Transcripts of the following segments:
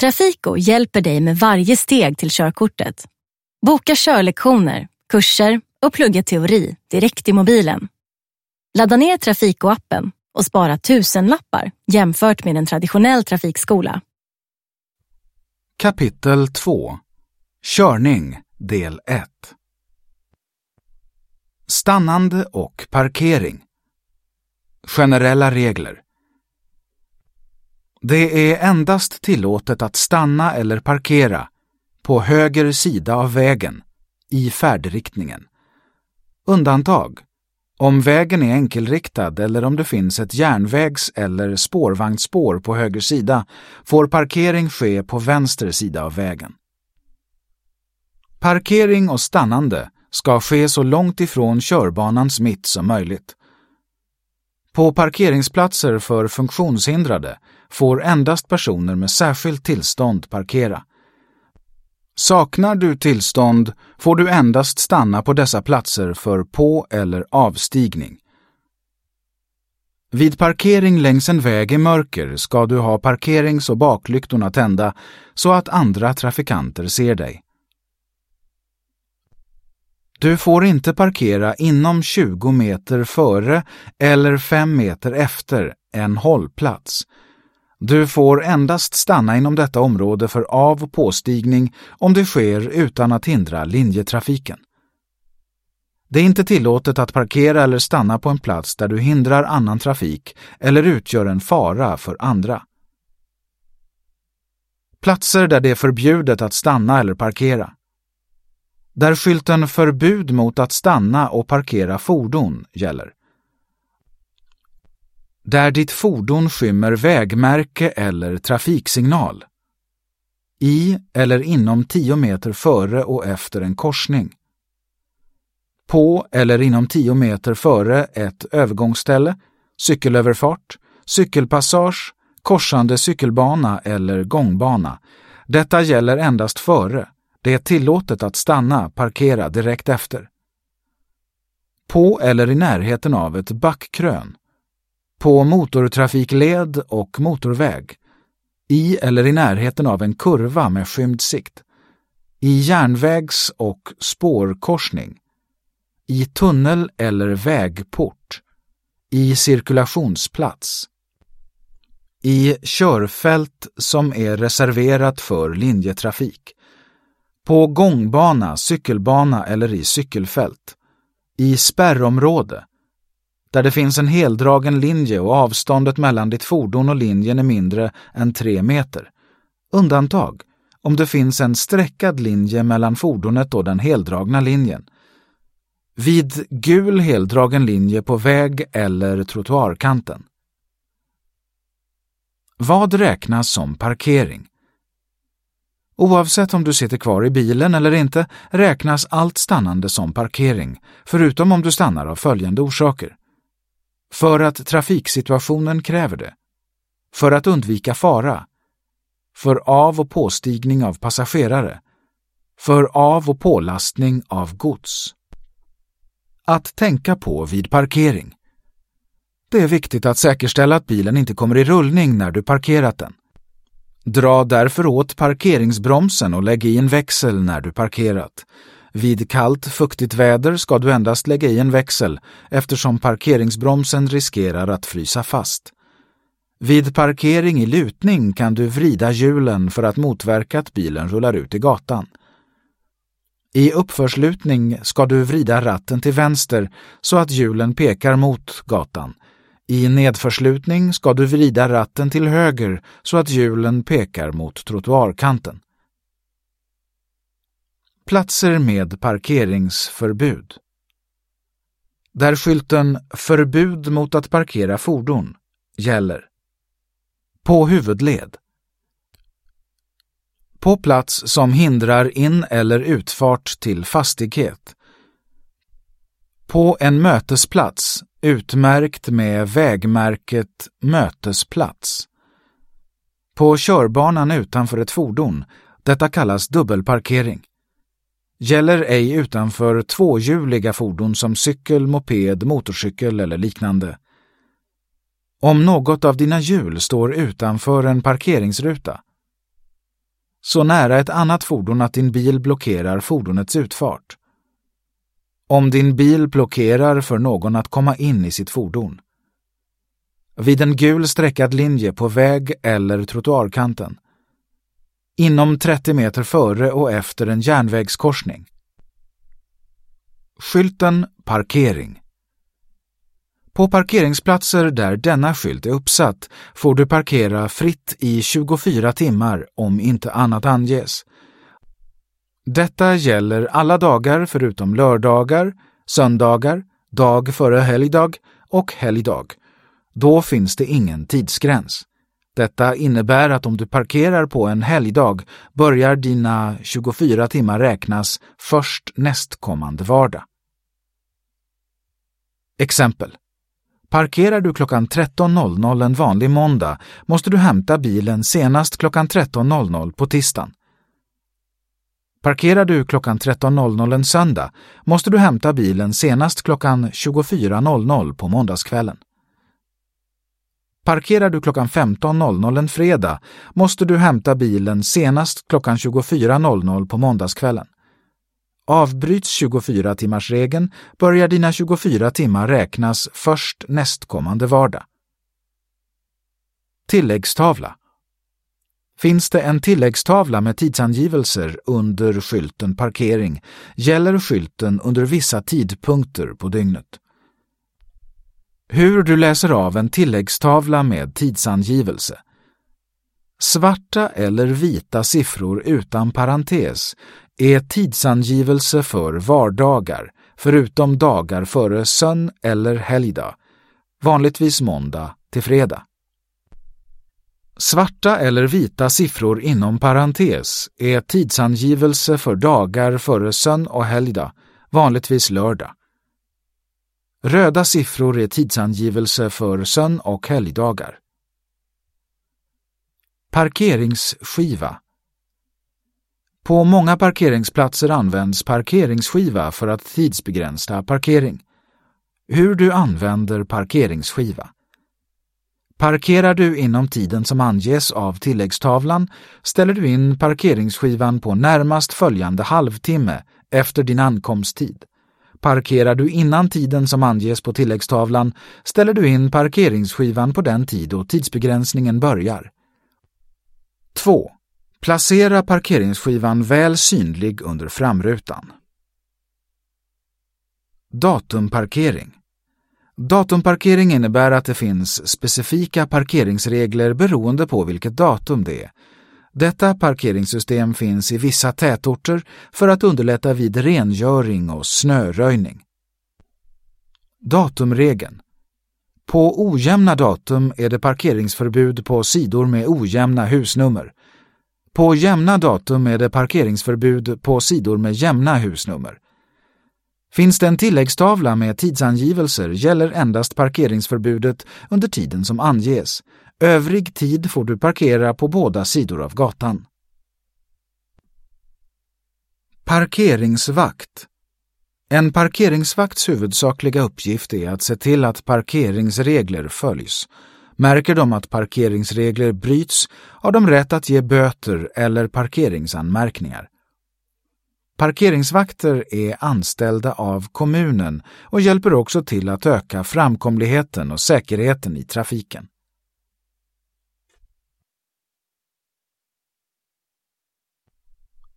Trafiko hjälper dig med varje steg till körkortet. Boka körlektioner, kurser och plugga teori direkt i mobilen. Ladda ner Trafiko-appen och spara tusenlappar jämfört med en traditionell trafikskola. Kapitel 2 Körning del 1 Stannande och parkering Generella regler det är endast tillåtet att stanna eller parkera på höger sida av vägen i färdriktningen. Undantag om vägen är enkelriktad eller om det finns ett järnvägs eller spårvagnsspår på höger sida får parkering ske på vänster sida av vägen. Parkering och stannande ska ske så långt ifrån körbanans mitt som möjligt. På parkeringsplatser för funktionshindrade får endast personer med särskilt tillstånd parkera. Saknar du tillstånd får du endast stanna på dessa platser för på eller avstigning. Vid parkering längs en väg i mörker ska du ha parkerings och baklyktorna tända så att andra trafikanter ser dig. Du får inte parkera inom 20 meter före eller 5 meter efter en hållplats. Du får endast stanna inom detta område för av och påstigning om det sker utan att hindra linjetrafiken. Det är inte tillåtet att parkera eller stanna på en plats där du hindrar annan trafik eller utgör en fara för andra. Platser där det är förbjudet att stanna eller parkera. Där skylten Förbud mot att stanna och parkera fordon gäller. Där ditt fordon skymmer vägmärke eller trafiksignal. I eller inom 10 meter före och efter en korsning. På eller inom 10 meter före ett övergångsställe, cykelöverfart, cykelpassage, korsande cykelbana eller gångbana. Detta gäller endast före. Det är tillåtet att stanna, parkera direkt efter. På eller i närheten av ett backkrön. På motortrafikled och motorväg, i eller i närheten av en kurva med skymd sikt, i järnvägs och spårkorsning, i tunnel eller vägport, i cirkulationsplats, i körfält som är reserverat för linjetrafik, på gångbana, cykelbana eller i cykelfält, i spärrområde, där det finns en heldragen linje och avståndet mellan ditt fordon och linjen är mindre än tre meter. Undantag om det finns en streckad linje mellan fordonet och den heldragna linjen. Vid gul heldragen linje på väg eller trottoarkanten. Vad räknas som parkering? Oavsett om du sitter kvar i bilen eller inte räknas allt stannande som parkering, förutom om du stannar av följande orsaker. För att trafiksituationen kräver det. För att undvika fara. För av och påstigning av passagerare. För av och pålastning av gods. Att tänka på vid parkering. Det är viktigt att säkerställa att bilen inte kommer i rullning när du parkerat den. Dra därför åt parkeringsbromsen och lägg i en växel när du parkerat. Vid kallt, fuktigt väder ska du endast lägga i en växel eftersom parkeringsbromsen riskerar att frysa fast. Vid parkering i lutning kan du vrida hjulen för att motverka att bilen rullar ut i gatan. I uppförslutning ska du vrida ratten till vänster så att hjulen pekar mot gatan. I nedförslutning ska du vrida ratten till höger så att hjulen pekar mot trottoarkanten. Platser med parkeringsförbud. Där skylten Förbud mot att parkera fordon gäller. På huvudled. På plats som hindrar in eller utfart till fastighet. På en mötesplats utmärkt med vägmärket Mötesplats. På körbanan utanför ett fordon. Detta kallas dubbelparkering gäller ej utanför tvåhjuliga fordon som cykel, moped, motorcykel eller liknande. Om något av dina hjul står utanför en parkeringsruta. så nära ett annat fordon att din bil blockerar fordonets utfart. Om din bil blockerar för någon att komma in i sitt fordon. Vid en gul streckad linje på väg eller trottoarkanten. Inom 30 meter före och efter en järnvägskorsning. Skylten Parkering På parkeringsplatser där denna skylt är uppsatt får du parkera fritt i 24 timmar om inte annat anges. Detta gäller alla dagar förutom lördagar, söndagar, dag före helgdag och helgdag. Då finns det ingen tidsgräns. Detta innebär att om du parkerar på en helgdag börjar dina 24 timmar räknas först nästkommande vardag. Exempel. Parkerar du klockan 13.00 en vanlig måndag måste du hämta bilen senast klockan 13.00 på tisdagen. Parkerar du klockan 13.00 en söndag måste du hämta bilen senast klockan 24.00 på måndagskvällen. Parkerar du klockan 15.00 en fredag måste du hämta bilen senast klockan 24.00 på måndagskvällen. Avbryts 24-timmarsregeln börjar dina 24 timmar räknas först nästkommande vardag. Tilläggstavla Finns det en tilläggstavla med tidsangivelser under skylten Parkering gäller skylten under vissa tidpunkter på dygnet. Hur du läser av en tilläggstavla med tidsangivelse. Svarta eller vita siffror utan parentes är tidsangivelse för vardagar, förutom dagar före sön eller helgdag, vanligtvis måndag till fredag. Svarta eller vita siffror inom parentes är tidsangivelse för dagar före sön och helgdag, vanligtvis lördag. Röda siffror är tidsangivelse för sön och helgdagar. Parkeringsskiva På många parkeringsplatser används parkeringsskiva för att tidsbegränsa parkering. Hur du använder parkeringsskiva Parkerar du inom tiden som anges av tilläggstavlan ställer du in parkeringsskivan på närmast följande halvtimme efter din ankomsttid. Parkerar du innan tiden som anges på tilläggstavlan ställer du in parkeringsskivan på den tid då tidsbegränsningen börjar. 2. Placera parkeringsskivan väl synlig under framrutan. Datumparkering Datumparkering innebär att det finns specifika parkeringsregler beroende på vilket datum det är. Detta parkeringssystem finns i vissa tätorter för att underlätta vid rengöring och snöröjning. Datumregeln På ojämna datum är det parkeringsförbud på sidor med ojämna husnummer. På jämna datum är det parkeringsförbud på sidor med jämna husnummer. Finns det en tilläggstavla med tidsangivelser gäller endast parkeringsförbudet under tiden som anges. Övrig tid får du parkera på båda sidor av gatan. Parkeringsvakt En parkeringsvakts huvudsakliga uppgift är att se till att parkeringsregler följs. Märker de att parkeringsregler bryts har de rätt att ge böter eller parkeringsanmärkningar. Parkeringsvakter är anställda av kommunen och hjälper också till att öka framkomligheten och säkerheten i trafiken.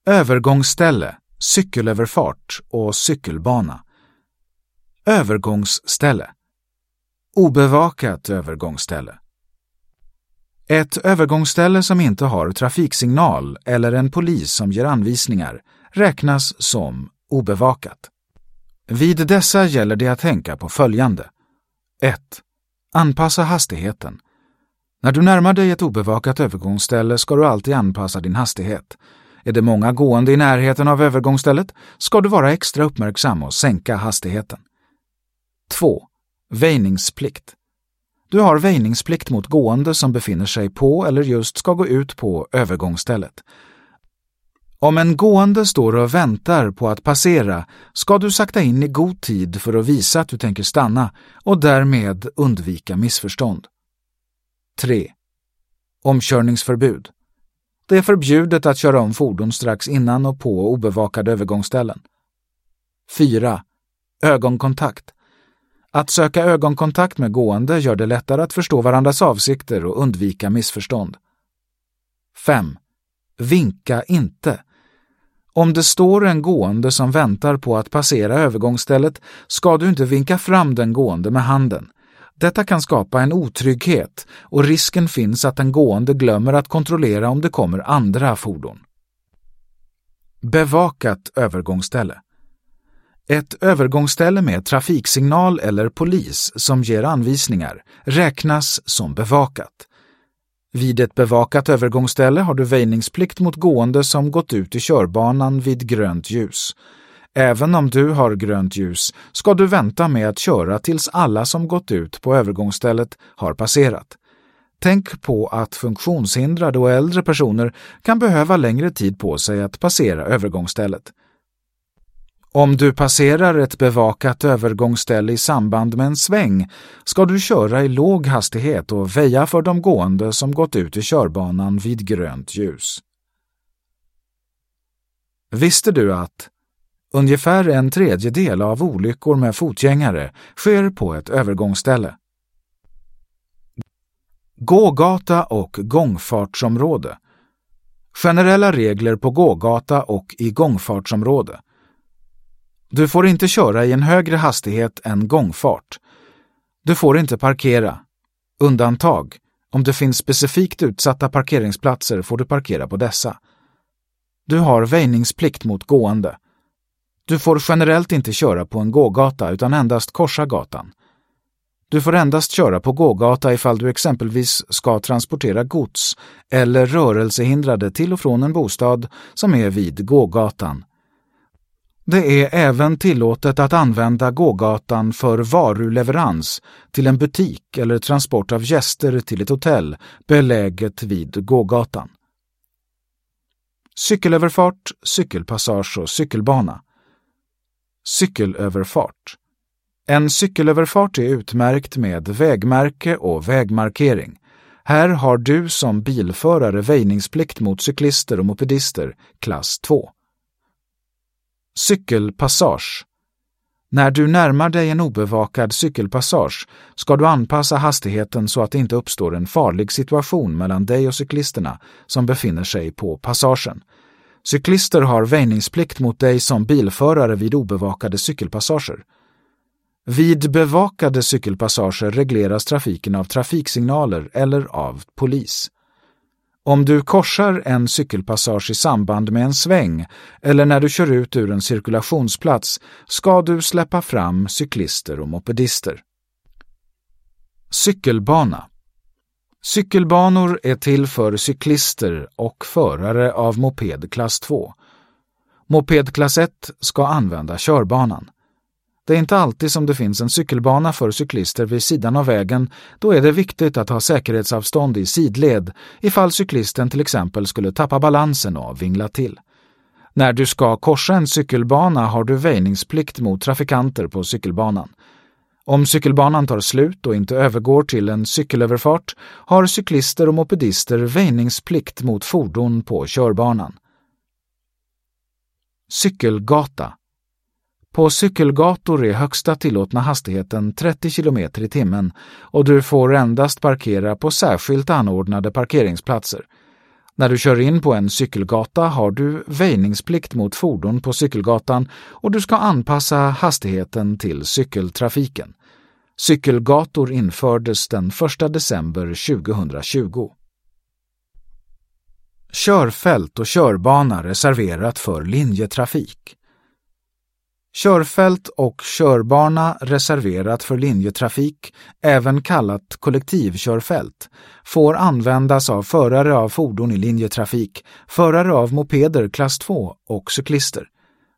Övergångsställe, cykelöverfart och cykelbana. Övergångsställe. Obevakat övergångsställe. Ett övergångsställe som inte har trafiksignal eller en polis som ger anvisningar räknas som obevakat. Vid dessa gäller det att tänka på följande. 1. Anpassa hastigheten. När du närmar dig ett obevakat övergångsställe ska du alltid anpassa din hastighet. Är det många gående i närheten av övergångsstället ska du vara extra uppmärksam och sänka hastigheten. 2. Väjningsplikt. Du har väjningsplikt mot gående som befinner sig på eller just ska gå ut på övergångsstället. Om en gående står och väntar på att passera ska du sakta in i god tid för att visa att du tänker stanna och därmed undvika missförstånd. 3. Omkörningsförbud. Det är förbjudet att köra om fordon strax innan och på obevakade övergångsställen. 4. Ögonkontakt. Att söka ögonkontakt med gående gör det lättare att förstå varandras avsikter och undvika missförstånd. 5. Vinka inte. Om det står en gående som väntar på att passera övergångsstället ska du inte vinka fram den gående med handen. Detta kan skapa en otrygghet och risken finns att den gående glömmer att kontrollera om det kommer andra fordon. Bevakat övergångsställe Ett övergångsställe med trafiksignal eller polis som ger anvisningar räknas som bevakat. Vid ett bevakat övergångsställe har du väjningsplikt mot gående som gått ut i körbanan vid grönt ljus. Även om du har grönt ljus ska du vänta med att köra tills alla som gått ut på övergångsstället har passerat. Tänk på att funktionshindrade och äldre personer kan behöva längre tid på sig att passera övergångsstället. Om du passerar ett bevakat övergångsställe i samband med en sväng ska du köra i låg hastighet och väja för de gående som gått ut i körbanan vid grönt ljus. Visste du att ungefär en tredjedel av olyckor med fotgängare sker på ett övergångsställe? Gågata och gångfartsområde Generella regler på gågata och i gångfartsområde du får inte köra i en högre hastighet än gångfart. Du får inte parkera. Undantag. Om det finns specifikt utsatta parkeringsplatser får du parkera på dessa. Du har väjningsplikt mot gående. Du får generellt inte köra på en gågata utan endast korsa gatan. Du får endast köra på gågata ifall du exempelvis ska transportera gods eller rörelsehindrade till och från en bostad som är vid gågatan det är även tillåtet att använda gågatan för varuleverans till en butik eller transport av gäster till ett hotell beläget vid gågatan. Cykelöverfart, cykelpassage och cykelbana. Cykelöverfart. En cykelöverfart är utmärkt med vägmärke och vägmarkering. Här har du som bilförare väjningsplikt mot cyklister och mopedister, klass 2. Cykelpassage När du närmar dig en obevakad cykelpassage ska du anpassa hastigheten så att det inte uppstår en farlig situation mellan dig och cyklisterna som befinner sig på passagen. Cyklister har väjningsplikt mot dig som bilförare vid obevakade cykelpassager. Vid bevakade cykelpassager regleras trafiken av trafiksignaler eller av polis. Om du korsar en cykelpassage i samband med en sväng eller när du kör ut ur en cirkulationsplats ska du släppa fram cyklister och mopedister. Cykelbana Cykelbanor är till för cyklister och förare av moped klass 2. Moped klass 1 ska använda körbanan. Det är inte alltid som det finns en cykelbana för cyklister vid sidan av vägen, då är det viktigt att ha säkerhetsavstånd i sidled ifall cyklisten till exempel skulle tappa balansen och vingla till. När du ska korsa en cykelbana har du väjningsplikt mot trafikanter på cykelbanan. Om cykelbanan tar slut och inte övergår till en cykelöverfart har cyklister och mopedister väjningsplikt mot fordon på körbanan. Cykelgata på cykelgator är högsta tillåtna hastigheten 30 km i timmen och du får endast parkera på särskilt anordnade parkeringsplatser. När du kör in på en cykelgata har du väjningsplikt mot fordon på cykelgatan och du ska anpassa hastigheten till cykeltrafiken. Cykelgator infördes den 1 december 2020. Körfält och körbana reserverat för linjetrafik. Körfält och körbana reserverat för linjetrafik, även kallat kollektivkörfält, får användas av förare av fordon i linjetrafik, förare av mopeder klass 2 och cyklister.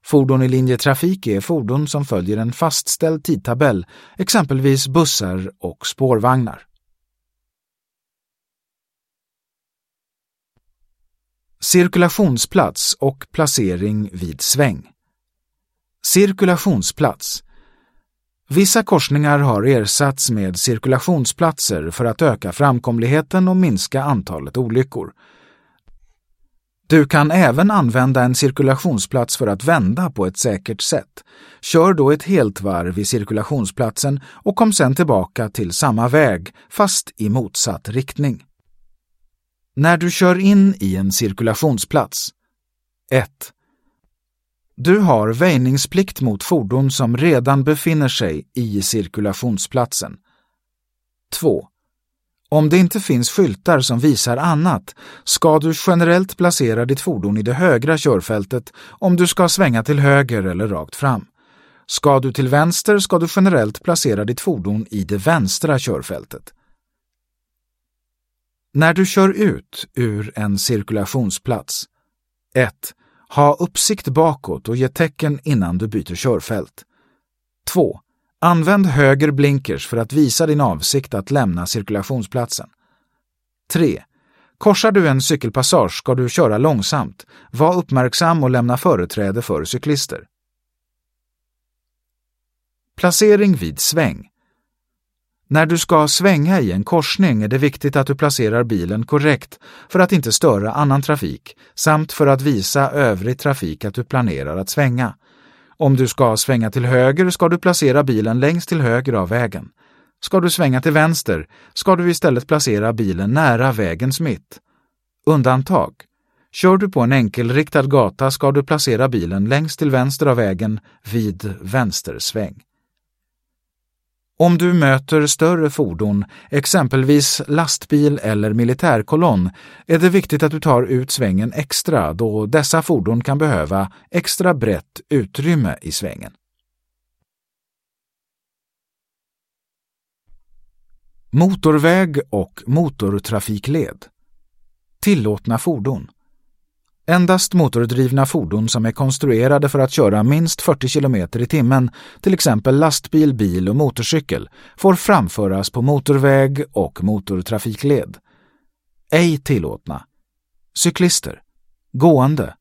Fordon i linjetrafik är fordon som följer en fastställd tidtabell, exempelvis bussar och spårvagnar. Cirkulationsplats och placering vid sväng. Cirkulationsplats Vissa korsningar har ersatts med cirkulationsplatser för att öka framkomligheten och minska antalet olyckor. Du kan även använda en cirkulationsplats för att vända på ett säkert sätt. Kör då ett helt varv i cirkulationsplatsen och kom sedan tillbaka till samma väg, fast i motsatt riktning. När du kör in i en cirkulationsplats 1. Du har väjningsplikt mot fordon som redan befinner sig i cirkulationsplatsen. 2. Om det inte finns skyltar som visar annat ska du generellt placera ditt fordon i det högra körfältet om du ska svänga till höger eller rakt fram. Ska du till vänster ska du generellt placera ditt fordon i det vänstra körfältet. När du kör ut ur en cirkulationsplats 1. Ha uppsikt bakåt och ge tecken innan du byter körfält. 2. Använd höger blinkers för att visa din avsikt att lämna cirkulationsplatsen. 3. Korsar du en cykelpassage ska du köra långsamt. Var uppmärksam och lämna företräde för cyklister. Placering vid sväng. När du ska svänga i en korsning är det viktigt att du placerar bilen korrekt för att inte störa annan trafik samt för att visa övrig trafik att du planerar att svänga. Om du ska svänga till höger ska du placera bilen längst till höger av vägen. Ska du svänga till vänster ska du istället placera bilen nära vägens mitt. Undantag. Kör du på en enkelriktad gata ska du placera bilen längst till vänster av vägen vid vänstersväng. Om du möter större fordon, exempelvis lastbil eller militärkolonn, är det viktigt att du tar ut svängen extra då dessa fordon kan behöva extra brett utrymme i svängen. Motorväg och motortrafikled Tillåtna fordon Endast motordrivna fordon som är konstruerade för att köra minst 40 km i timmen, till exempel lastbil, bil och motorcykel, får framföras på motorväg och motortrafikled. Ej tillåtna. Cyklister, gående,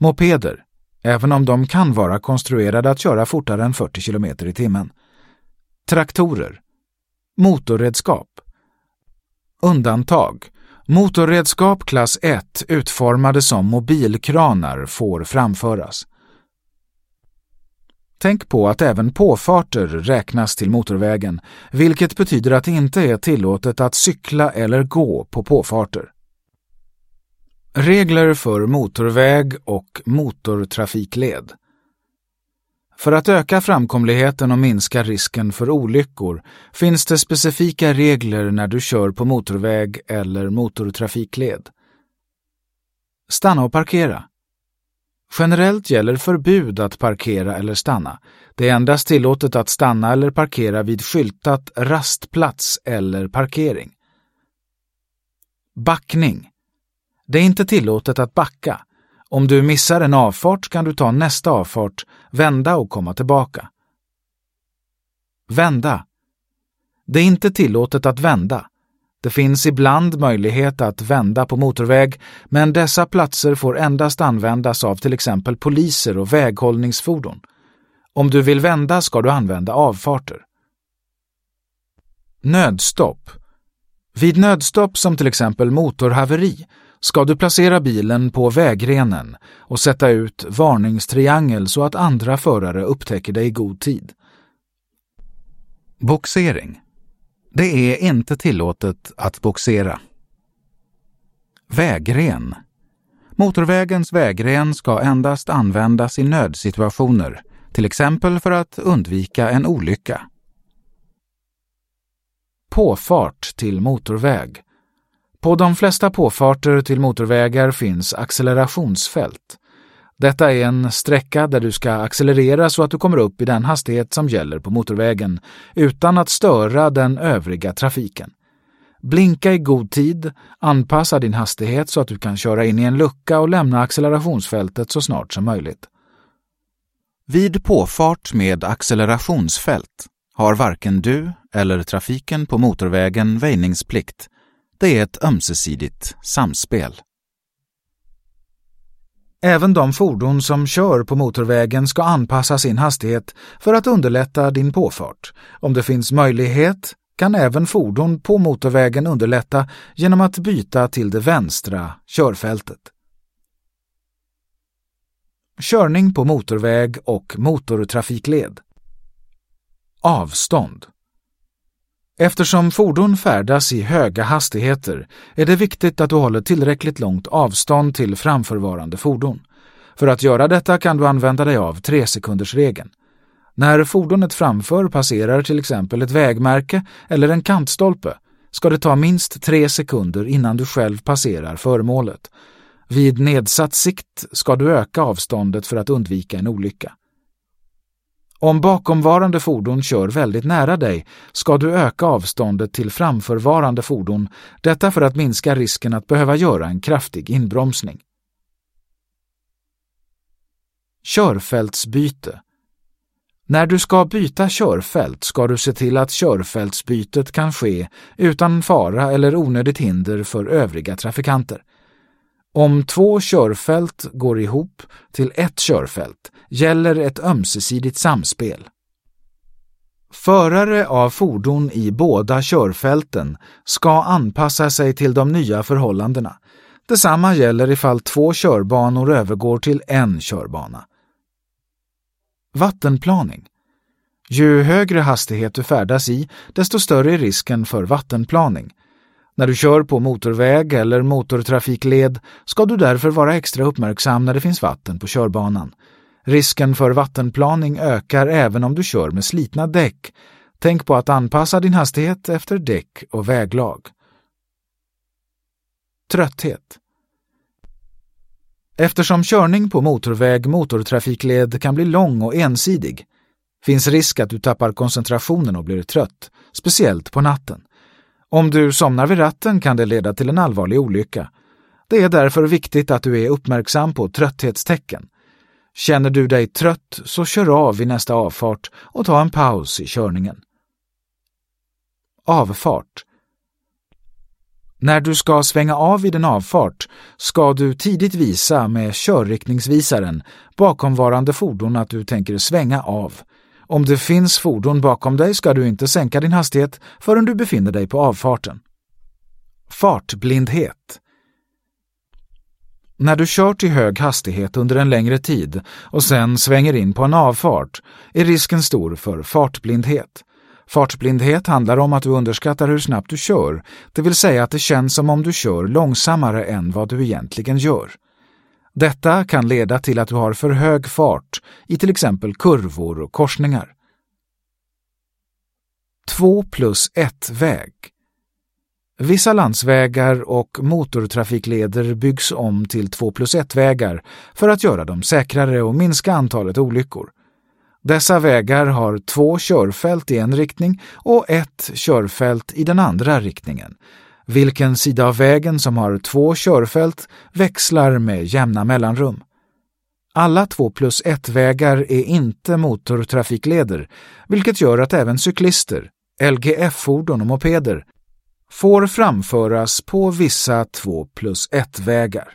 mopeder, även om de kan vara konstruerade att köra fortare än 40 km i timmen. Traktorer, motorredskap. Undantag Motorredskap klass 1 utformade som mobilkranar får framföras. Tänk på att även påfarter räknas till motorvägen, vilket betyder att det inte är tillåtet att cykla eller gå på påfarter. Regler för motorväg och motortrafikled för att öka framkomligheten och minska risken för olyckor finns det specifika regler när du kör på motorväg eller motortrafikled. Stanna och parkera. Generellt gäller förbud att parkera eller stanna. Det är endast tillåtet att stanna eller parkera vid skyltat rastplats eller parkering. Backning. Det är inte tillåtet att backa. Om du missar en avfart kan du ta nästa avfart, vända och komma tillbaka. Vända. Det är inte tillåtet att vända. Det finns ibland möjlighet att vända på motorväg, men dessa platser får endast användas av till exempel poliser och väghållningsfordon. Om du vill vända ska du använda avfarter. Nödstopp. Vid nödstopp som till exempel motorhaveri ska du placera bilen på vägrenen och sätta ut varningstriangel så att andra förare upptäcker dig i god tid. Boxering. Det är inte tillåtet att boxera. Vägren. Motorvägens vägren ska endast användas i nödsituationer, till exempel för att undvika en olycka. Påfart till motorväg. På de flesta påfarter till motorvägar finns accelerationsfält. Detta är en sträcka där du ska accelerera så att du kommer upp i den hastighet som gäller på motorvägen utan att störa den övriga trafiken. Blinka i god tid, anpassa din hastighet så att du kan köra in i en lucka och lämna accelerationsfältet så snart som möjligt. Vid påfart med accelerationsfält har varken du eller trafiken på motorvägen väjningsplikt det är ett ömsesidigt samspel. Även de fordon som kör på motorvägen ska anpassa sin hastighet för att underlätta din påfart. Om det finns möjlighet kan även fordon på motorvägen underlätta genom att byta till det vänstra körfältet. Körning på motorväg och motortrafikled. Avstånd. Eftersom fordon färdas i höga hastigheter är det viktigt att du håller tillräckligt långt avstånd till framförvarande fordon. För att göra detta kan du använda dig av tresekundersregeln. När fordonet framför passerar till exempel ett vägmärke eller en kantstolpe ska det ta minst tre sekunder innan du själv passerar föremålet. Vid nedsatt sikt ska du öka avståndet för att undvika en olycka. Om bakomvarande fordon kör väldigt nära dig ska du öka avståndet till framförvarande fordon, detta för att minska risken att behöva göra en kraftig inbromsning. Körfältsbyte När du ska byta körfält ska du se till att körfältsbytet kan ske utan fara eller onödigt hinder för övriga trafikanter. Om två körfält går ihop till ett körfält gäller ett ömsesidigt samspel. Förare av fordon i båda körfälten ska anpassa sig till de nya förhållandena. Detsamma gäller ifall två körbanor övergår till en körbana. Vattenplaning. Ju högre hastighet du färdas i, desto större är risken för vattenplaning. När du kör på motorväg eller motortrafikled ska du därför vara extra uppmärksam när det finns vatten på körbanan. Risken för vattenplaning ökar även om du kör med slitna däck. Tänk på att anpassa din hastighet efter däck och väglag. Trötthet Eftersom körning på motorväg motortrafikled kan bli lång och ensidig finns risk att du tappar koncentrationen och blir trött, speciellt på natten. Om du somnar vid ratten kan det leda till en allvarlig olycka. Det är därför viktigt att du är uppmärksam på trötthetstecken. Känner du dig trött så kör av vid nästa avfart och ta en paus i körningen. Avfart När du ska svänga av vid en avfart ska du tidigt visa med körriktningsvisaren bakomvarande fordon att du tänker svänga av. Om det finns fordon bakom dig ska du inte sänka din hastighet förrän du befinner dig på avfarten. Fartblindhet När du kört i hög hastighet under en längre tid och sen svänger in på en avfart är risken stor för fartblindhet. Fartblindhet handlar om att du underskattar hur snabbt du kör, det vill säga att det känns som om du kör långsammare än vad du egentligen gör. Detta kan leda till att du har för hög fart i till exempel kurvor och korsningar. 2 plus 1-väg Vissa landsvägar och motortrafikleder byggs om till 2 plus 1-vägar för att göra dem säkrare och minska antalet olyckor. Dessa vägar har två körfält i en riktning och ett körfält i den andra riktningen, vilken sida av vägen som har två körfält växlar med jämna mellanrum. Alla 2 plus 1-vägar är inte motortrafikleder, vilket gör att även cyklister, LGF-fordon och mopeder får framföras på vissa 2 plus 1-vägar.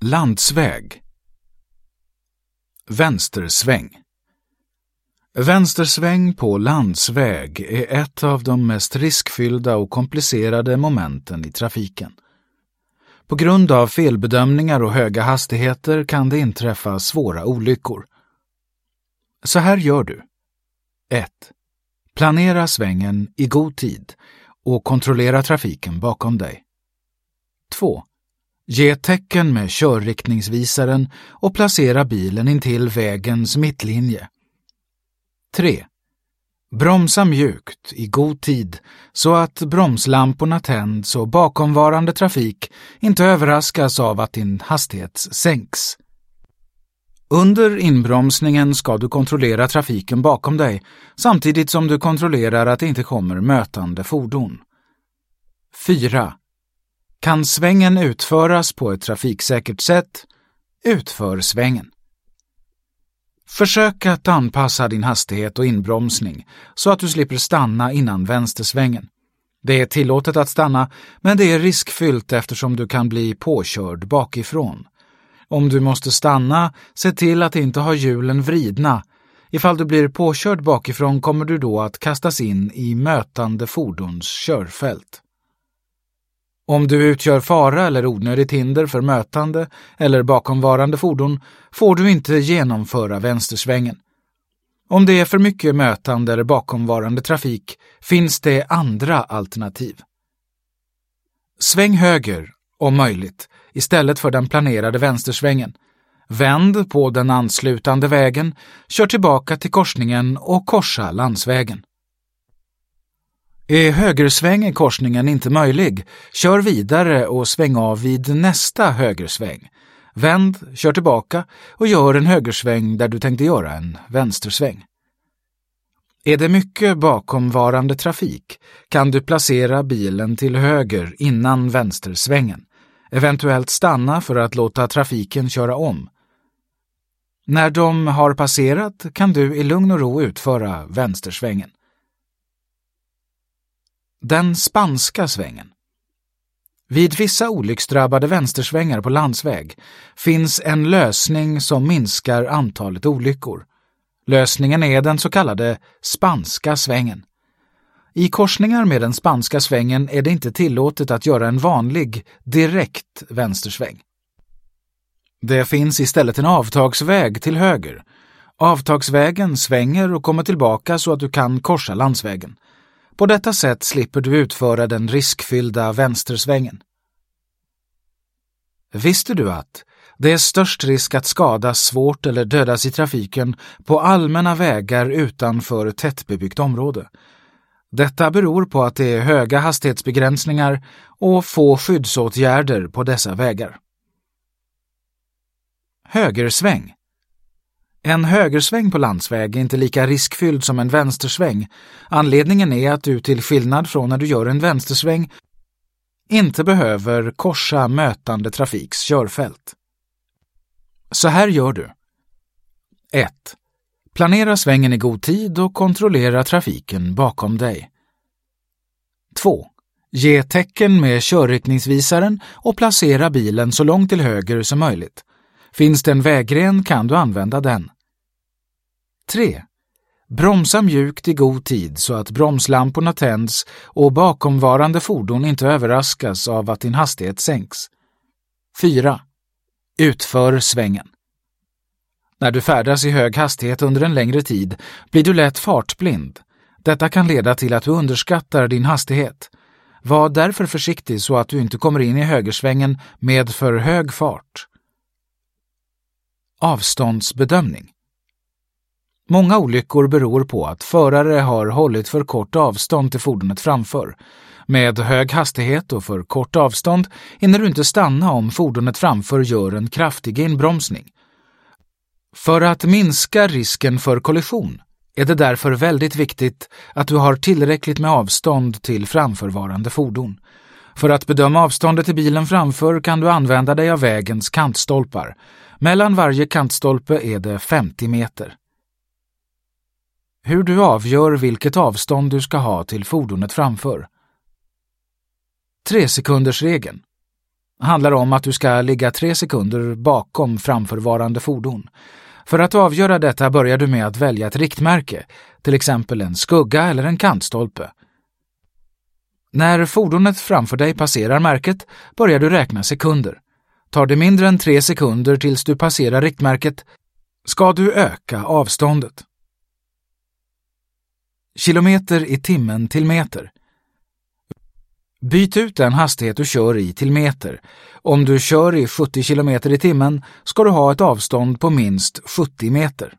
Landsväg Vänstersväng Vänstersväng på landsväg är ett av de mest riskfyllda och komplicerade momenten i trafiken. På grund av felbedömningar och höga hastigheter kan det inträffa svåra olyckor. Så här gör du. 1. Planera svängen i god tid och kontrollera trafiken bakom dig. 2. Ge tecken med körriktningsvisaren och placera bilen intill vägens mittlinje. 3. Bromsa mjukt i god tid så att bromslamporna tänds och bakomvarande trafik inte överraskas av att din hastighet sänks. Under inbromsningen ska du kontrollera trafiken bakom dig samtidigt som du kontrollerar att det inte kommer mötande fordon. 4. Kan svängen utföras på ett trafiksäkert sätt? Utför svängen. Försök att anpassa din hastighet och inbromsning så att du slipper stanna innan vänstersvängen. Det är tillåtet att stanna, men det är riskfyllt eftersom du kan bli påkörd bakifrån. Om du måste stanna, se till att inte ha hjulen vridna. Ifall du blir påkörd bakifrån kommer du då att kastas in i mötande fordons körfält. Om du utgör fara eller onödigt hinder för mötande eller bakomvarande fordon får du inte genomföra vänstersvängen. Om det är för mycket mötande eller bakomvarande trafik finns det andra alternativ. Sväng höger, om möjligt, istället för den planerade vänstersvängen. Vänd på den anslutande vägen, kör tillbaka till korsningen och korsa landsvägen. Är högersväng i korsningen inte möjlig, kör vidare och sväng av vid nästa högersväng. Vänd, kör tillbaka och gör en högersväng där du tänkte göra en vänstersväng. Är det mycket bakomvarande trafik kan du placera bilen till höger innan vänstersvängen, eventuellt stanna för att låta trafiken köra om. När de har passerat kan du i lugn och ro utföra vänstersvängen. Den spanska svängen. Vid vissa olycksdrabbade vänstersvängar på landsväg finns en lösning som minskar antalet olyckor. Lösningen är den så kallade spanska svängen. I korsningar med den spanska svängen är det inte tillåtet att göra en vanlig, direkt vänstersväng. Det finns istället en avtagsväg till höger. Avtagsvägen svänger och kommer tillbaka så att du kan korsa landsvägen. På detta sätt slipper du utföra den riskfyllda vänstersvängen. Visste du att det är störst risk att skadas svårt eller dödas i trafiken på allmänna vägar utanför tättbebyggt område? Detta beror på att det är höga hastighetsbegränsningar och få skyddsåtgärder på dessa vägar. Högersväng en högersväng på landsväg är inte lika riskfylld som en vänstersväng. Anledningen är att du till skillnad från när du gör en vänstersväng inte behöver korsa mötande trafiks körfält. Så här gör du. 1. Planera svängen i god tid och kontrollera trafiken bakom dig. 2. Ge tecken med körriktningsvisaren och placera bilen så långt till höger som möjligt. Finns det en vägren kan du använda den. 3. Bromsa mjukt i god tid så att bromslamporna tänds och bakomvarande fordon inte överraskas av att din hastighet sänks. 4. Utför svängen. När du färdas i hög hastighet under en längre tid blir du lätt fartblind. Detta kan leda till att du underskattar din hastighet. Var därför försiktig så att du inte kommer in i högersvängen med för hög fart. Avståndsbedömning Många olyckor beror på att förare har hållit för kort avstånd till fordonet framför. Med hög hastighet och för kort avstånd hinner du inte stanna om fordonet framför gör en kraftig inbromsning. För att minska risken för kollision är det därför väldigt viktigt att du har tillräckligt med avstånd till framförvarande fordon. För att bedöma avståndet till bilen framför kan du använda dig av vägens kantstolpar. Mellan varje kantstolpe är det 50 meter. Hur du avgör vilket avstånd du ska ha till fordonet framför. Tresekundersregeln handlar om att du ska ligga tre sekunder bakom framförvarande fordon. För att avgöra detta börjar du med att välja ett riktmärke, till exempel en skugga eller en kantstolpe. När fordonet framför dig passerar märket börjar du räkna sekunder. Tar det mindre än tre sekunder tills du passerar riktmärket ska du öka avståndet. Kilometer i timmen till meter. Byt ut den hastighet du kör i till meter. Om du kör i 70 km i timmen ska du ha ett avstånd på minst 70 meter.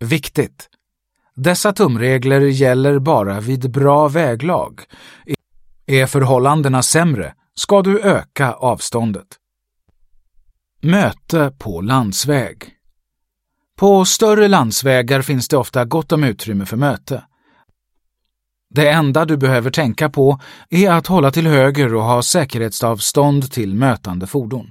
Viktigt! Dessa tumregler gäller bara vid bra väglag. Är förhållandena sämre ska du öka avståndet. Möte på landsväg på större landsvägar finns det ofta gott om utrymme för möte. Det enda du behöver tänka på är att hålla till höger och ha säkerhetsavstånd till mötande fordon.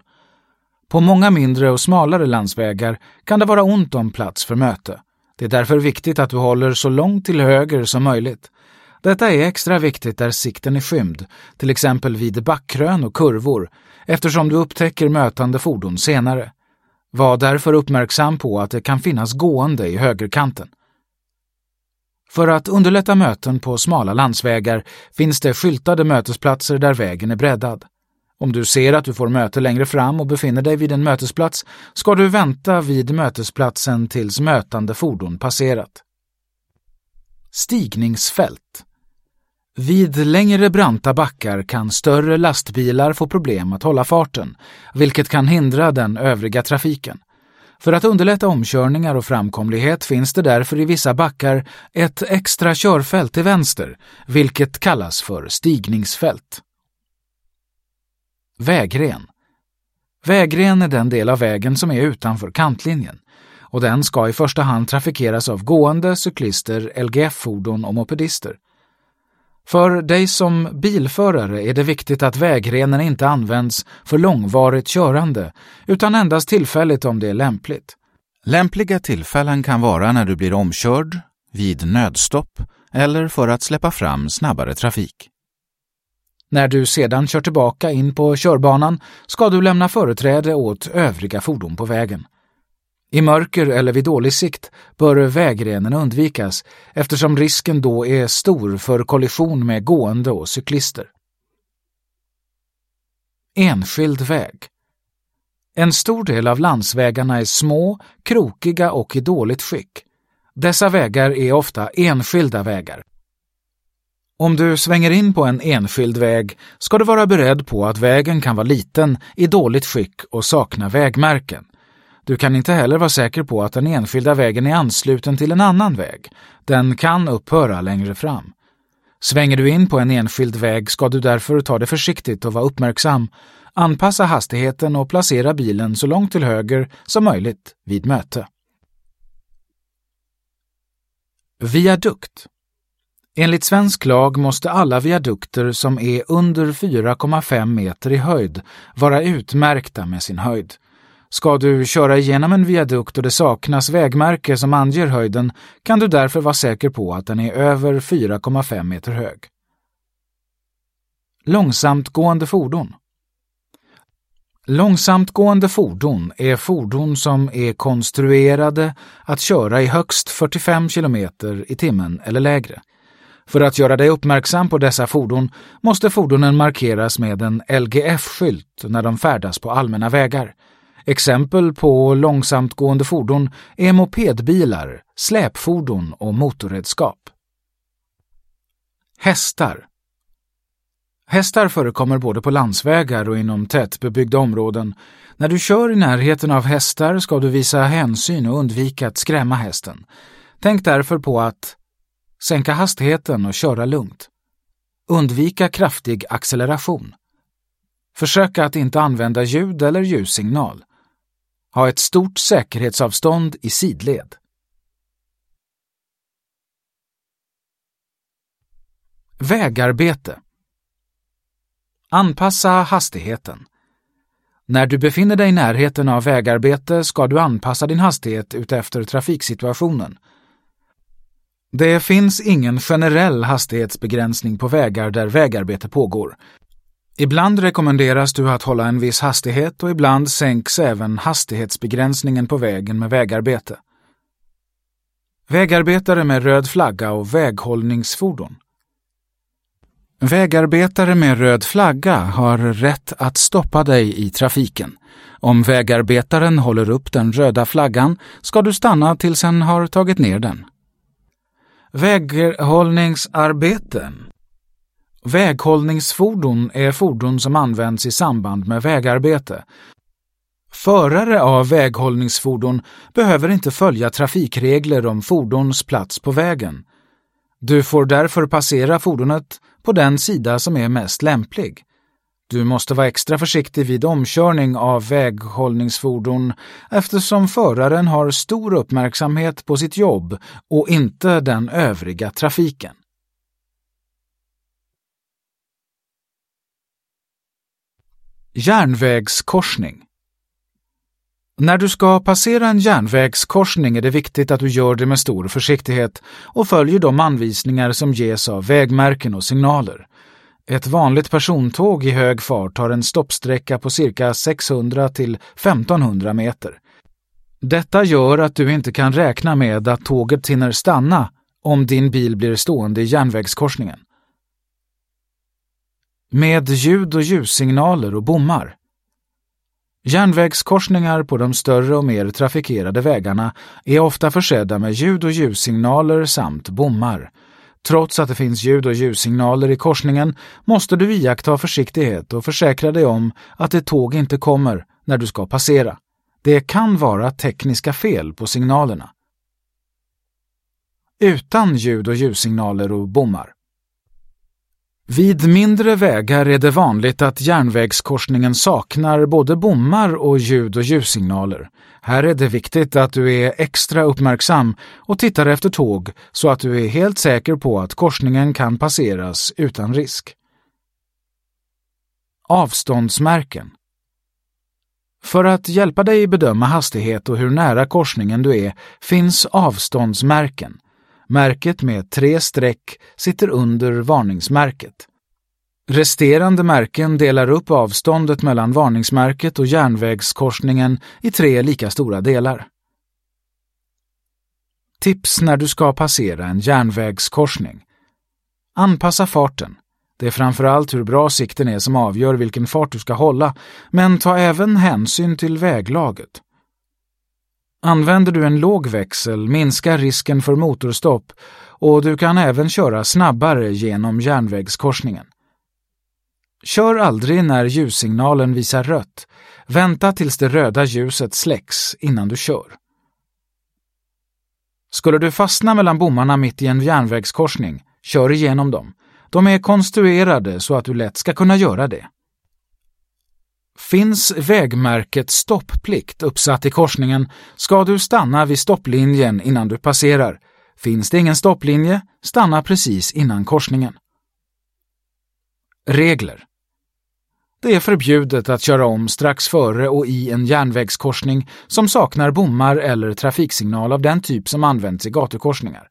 På många mindre och smalare landsvägar kan det vara ont om plats för möte. Det är därför viktigt att du håller så långt till höger som möjligt. Detta är extra viktigt där sikten är skymd, till exempel vid backkrön och kurvor, eftersom du upptäcker mötande fordon senare. Var därför uppmärksam på att det kan finnas gående i högerkanten. För att underlätta möten på smala landsvägar finns det skyltade mötesplatser där vägen är breddad. Om du ser att du får möte längre fram och befinner dig vid en mötesplats ska du vänta vid mötesplatsen tills mötande fordon passerat. Stigningsfält vid längre branta backar kan större lastbilar få problem att hålla farten, vilket kan hindra den övriga trafiken. För att underlätta omkörningar och framkomlighet finns det därför i vissa backar ett extra körfält till vänster, vilket kallas för stigningsfält. Vägren Vägren är den del av vägen som är utanför kantlinjen och den ska i första hand trafikeras av gående, cyklister, LGF-fordon och mopedister. För dig som bilförare är det viktigt att vägrenen inte används för långvarigt körande utan endast tillfälligt om det är lämpligt. Lämpliga tillfällen kan vara när du blir omkörd, vid nödstopp eller för att släppa fram snabbare trafik. När du sedan kör tillbaka in på körbanan ska du lämna företräde åt övriga fordon på vägen. I mörker eller vid dålig sikt bör vägrenen undvikas eftersom risken då är stor för kollision med gående och cyklister. Enskild väg En stor del av landsvägarna är små, krokiga och i dåligt skick. Dessa vägar är ofta enskilda vägar. Om du svänger in på en enskild väg ska du vara beredd på att vägen kan vara liten, i dåligt skick och sakna vägmärken. Du kan inte heller vara säker på att den enskilda vägen är ansluten till en annan väg. Den kan upphöra längre fram. Svänger du in på en enskild väg ska du därför ta det försiktigt och vara uppmärksam, anpassa hastigheten och placera bilen så långt till höger som möjligt vid möte. Viadukt Enligt svensk lag måste alla viadukter som är under 4,5 meter i höjd vara utmärkta med sin höjd. Ska du köra igenom en viadukt och det saknas vägmärke som anger höjden kan du därför vara säker på att den är över 4,5 meter hög. Långsamtgående fordon Långsamtgående fordon är fordon som är konstruerade att köra i högst 45 km i timmen eller lägre. För att göra dig uppmärksam på dessa fordon måste fordonen markeras med en LGF-skylt när de färdas på allmänna vägar. Exempel på långsamtgående fordon är mopedbilar, släpfordon och motorredskap. Hästar Hästar förekommer både på landsvägar och inom tätbebyggda områden. När du kör i närheten av hästar ska du visa hänsyn och undvika att skrämma hästen. Tänk därför på att sänka hastigheten och köra lugnt. Undvika kraftig acceleration. Försök att inte använda ljud eller ljussignal. Ha ett stort säkerhetsavstånd i sidled. Vägarbete Anpassa hastigheten. När du befinner dig i närheten av vägarbete ska du anpassa din hastighet utefter trafiksituationen. Det finns ingen generell hastighetsbegränsning på vägar där vägarbete pågår. Ibland rekommenderas du att hålla en viss hastighet och ibland sänks även hastighetsbegränsningen på vägen med vägarbete. Vägarbetare med röd flagga och väghållningsfordon. Vägarbetare med röd flagga har rätt att stoppa dig i trafiken. Om vägarbetaren håller upp den röda flaggan ska du stanna tills han har tagit ner den. Väghållningsarbeten Väghållningsfordon är fordon som används i samband med vägarbete. Förare av väghållningsfordon behöver inte följa trafikregler om fordons plats på vägen. Du får därför passera fordonet på den sida som är mest lämplig. Du måste vara extra försiktig vid omkörning av väghållningsfordon eftersom föraren har stor uppmärksamhet på sitt jobb och inte den övriga trafiken. Järnvägskorsning När du ska passera en järnvägskorsning är det viktigt att du gör det med stor försiktighet och följer de anvisningar som ges av vägmärken och signaler. Ett vanligt persontåg i hög fart har en stoppsträcka på cirka 600 till 1500 meter. Detta gör att du inte kan räkna med att tåget hinner stanna om din bil blir stående i järnvägskorsningen. Med ljud och ljussignaler och bommar. Järnvägskorsningar på de större och mer trafikerade vägarna är ofta försedda med ljud och ljussignaler samt bommar. Trots att det finns ljud och ljussignaler i korsningen måste du iaktta försiktighet och försäkra dig om att ett tåg inte kommer när du ska passera. Det kan vara tekniska fel på signalerna. Utan ljud och ljussignaler och bommar. Vid mindre vägar är det vanligt att järnvägskorsningen saknar både bommar och ljud och ljussignaler. Här är det viktigt att du är extra uppmärksam och tittar efter tåg så att du är helt säker på att korsningen kan passeras utan risk. Avståndsmärken För att hjälpa dig bedöma hastighet och hur nära korsningen du är finns avståndsmärken. Märket med tre streck sitter under varningsmärket. Resterande märken delar upp avståndet mellan varningsmärket och järnvägskorsningen i tre lika stora delar. Tips när du ska passera en järnvägskorsning. Anpassa farten. Det är framförallt hur bra sikten är som avgör vilken fart du ska hålla, men ta även hänsyn till väglaget. Använder du en låg växel minskar risken för motorstopp och du kan även köra snabbare genom järnvägskorsningen. Kör aldrig när ljussignalen visar rött. Vänta tills det röda ljuset släcks innan du kör. Skulle du fastna mellan bommarna mitt i en järnvägskorsning, kör igenom dem. De är konstruerade så att du lätt ska kunna göra det. Finns vägmärket stopplikt uppsatt i korsningen ska du stanna vid stopplinjen innan du passerar. Finns det ingen stopplinje, stanna precis innan korsningen. Regler Det är förbjudet att köra om strax före och i en järnvägskorsning som saknar bommar eller trafiksignal av den typ som används i gatukorsningar.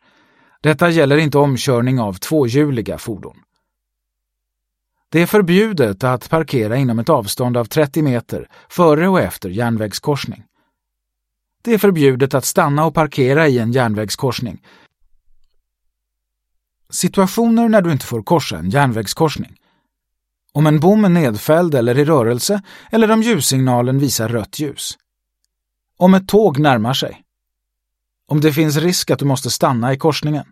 Detta gäller inte omkörning av tvåhjuliga fordon. Det är förbjudet att parkera inom ett avstånd av 30 meter före och efter järnvägskorsning. Det är förbjudet att stanna och parkera i en järnvägskorsning. Situationer när du inte får korsa en järnvägskorsning. Om en bom är nedfälld eller i rörelse eller om ljussignalen visar rött ljus. Om ett tåg närmar sig. Om det finns risk att du måste stanna i korsningen.